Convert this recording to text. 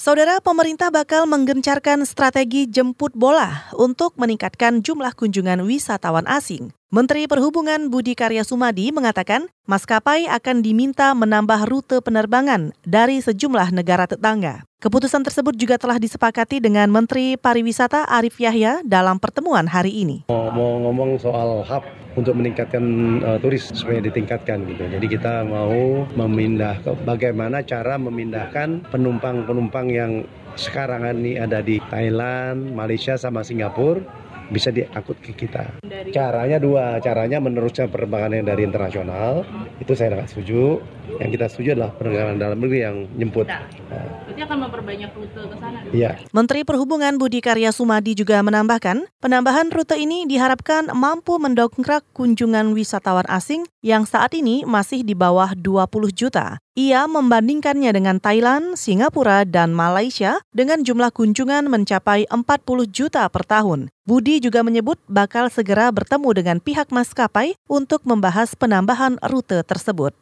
Saudara pemerintah bakal menggencarkan strategi jemput bola untuk meningkatkan jumlah kunjungan wisatawan asing. Menteri Perhubungan Budi Karya Sumadi mengatakan maskapai akan diminta menambah rute penerbangan dari sejumlah negara tetangga. Keputusan tersebut juga telah disepakati dengan Menteri Pariwisata Arif Yahya dalam pertemuan hari ini. Mau, mau ngomong soal hub untuk meningkatkan uh, turis supaya ditingkatkan gitu. Jadi kita mau memindah bagaimana cara memindahkan penumpang-penumpang yang sekarang ini ada di Thailand, Malaysia sama Singapura bisa diangkut ke kita. Caranya dua, caranya meneruskan penerbangan yang dari internasional, itu saya sangat setuju. Yang kita setuju adalah penerbangan dalam negeri yang nyemput. Nah, berarti akan memperbanyak rute ke sana. Iya. Menteri Perhubungan Budi Karya Sumadi juga menambahkan, penambahan rute ini diharapkan mampu mendongkrak kunjungan wisatawan asing yang saat ini masih di bawah 20 juta. Ia membandingkannya dengan Thailand, Singapura, dan Malaysia dengan jumlah kunjungan mencapai 40 juta per tahun. Budi juga menyebut bakal segera bertemu dengan pihak maskapai untuk membahas penambahan rute tersebut.